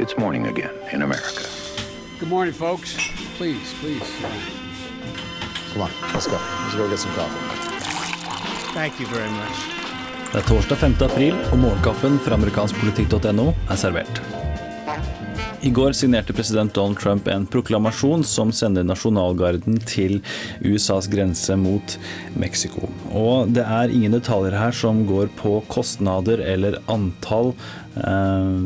It's morning again in America. Good morning, folks. Please, please. Come on, let's go. Let's go get some coffee. Thank you very much. Det er torsdag 5. april, og morgenkaffen fra amerikanskpolitikk.no er servert. I går signerte president Donald Trump en proklamasjon som sender nasjonalgarden til USAs grense mot Mexico. Og det er ingen detaljer her som går på kostnader eller antall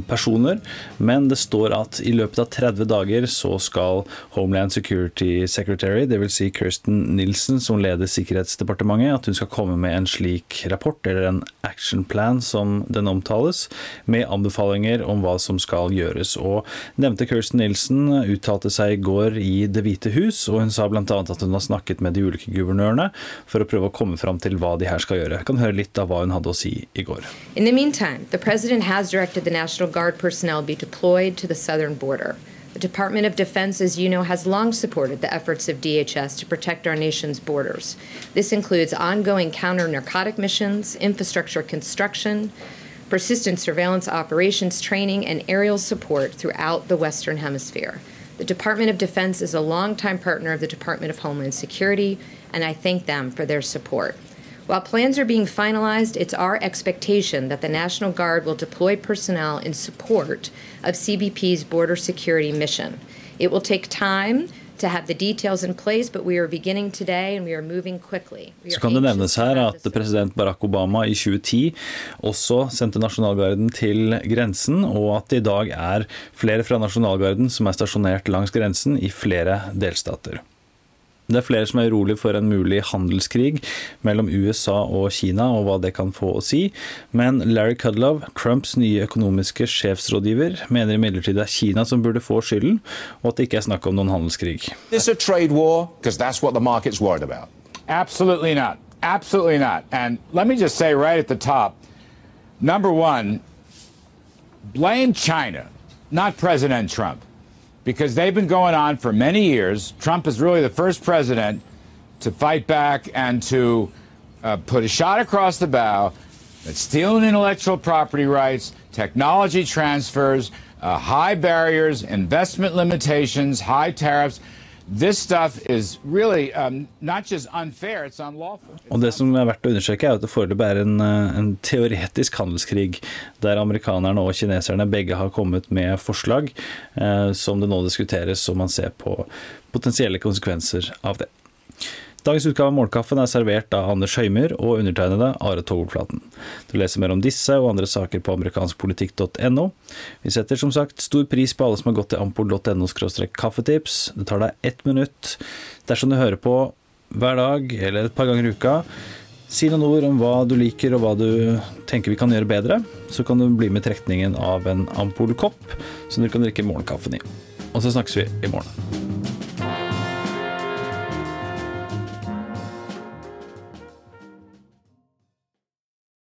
personer, men det står at i løpet av 30 dager så skal Homeland Security Secretary, dvs. Si Kirsten Nilsen, som leder Sikkerhetsdepartementet, at hun skal komme med en slik rapport, eller en action plan som den omtales, med anbefalinger om hva som skal gjøres. Og Nevnte Kirsten Nilsen uttalte seg i går i Det hvite hus, og hun sa bl.a. at hun har snakket med de ulike guvernørene for å prøve å komme fram til hva de her skal gjøre. Jeg kan høre litt av hva hun hadde å si i går. In the meantime, the president directed the National Guard personnel be deployed to the southern border. The Department of Defense, as you know, has long supported the efforts of DHS to protect our nation's borders. This includes ongoing counter narcotic missions, infrastructure construction, persistent surveillance operations training, and aerial support throughout the Western Hemisphere. The Department of Defense is a longtime partner of the Department of Homeland Security, and I thank them for their support. While plans are being finalized, it's our expectation that the National Guard will deploy personnel in support of CBP's border security mission. It will take time to have the details in place, but we are beginning today and we are moving quickly. Så kan det nevnes her at president Barack Obama i 2010 også sendte nasjonalgarden til grensen, og at det i dag er flere fra nasjonalgarden som er stasjonert langs grensen i flere delstater. Det er flere som er urolig for en mulig handelskrig mellom USA og Kina, og hva det kan få å si. Men Larry Kudlow, Trumps nye økonomiske sjefsrådgiver, mener imidlertid det er Kina som burde få skylden, og at det ikke er snakk om noen handelskrig. Is a trade war? Because that's what the market's worried about. Absolutely not. Absolutely not. And let me just say right at the top number one, blame China, not President Trump because they've been going on for many years. Trump is really the first president to fight back and to uh, put a shot across the bow that stealing intellectual property rights, technology transfers, uh, high barriers, investment limitations, high tariffs. Really um, unfair. Og det som er verdt å understreke er at det foreløpig er en, eh, en, teoretisk handelskrig, der amerikanerne og kineserne begge har kommet med forslag eh, som det nå diskuteres, og man ser på potensielle konsekvenser av det. Dagens utgave av Målkaffen er servert av Anders Høymer og undertegnede Are Togflaten. Du leser mer om disse og andre saker på amerikanskpolitikk.no. Vi setter som sagt stor pris på alle som har gått til ampol.no kaffetips. Det tar deg ett minutt dersom du hører på hver dag eller et par ganger i uka. Si noen ord om hva du liker og hva du tenker vi kan gjøre bedre. Så kan du bli med i trekningen av en Ampol-kopp som du kan drikke morgenkaffen i. Og så snakkes vi i morgen.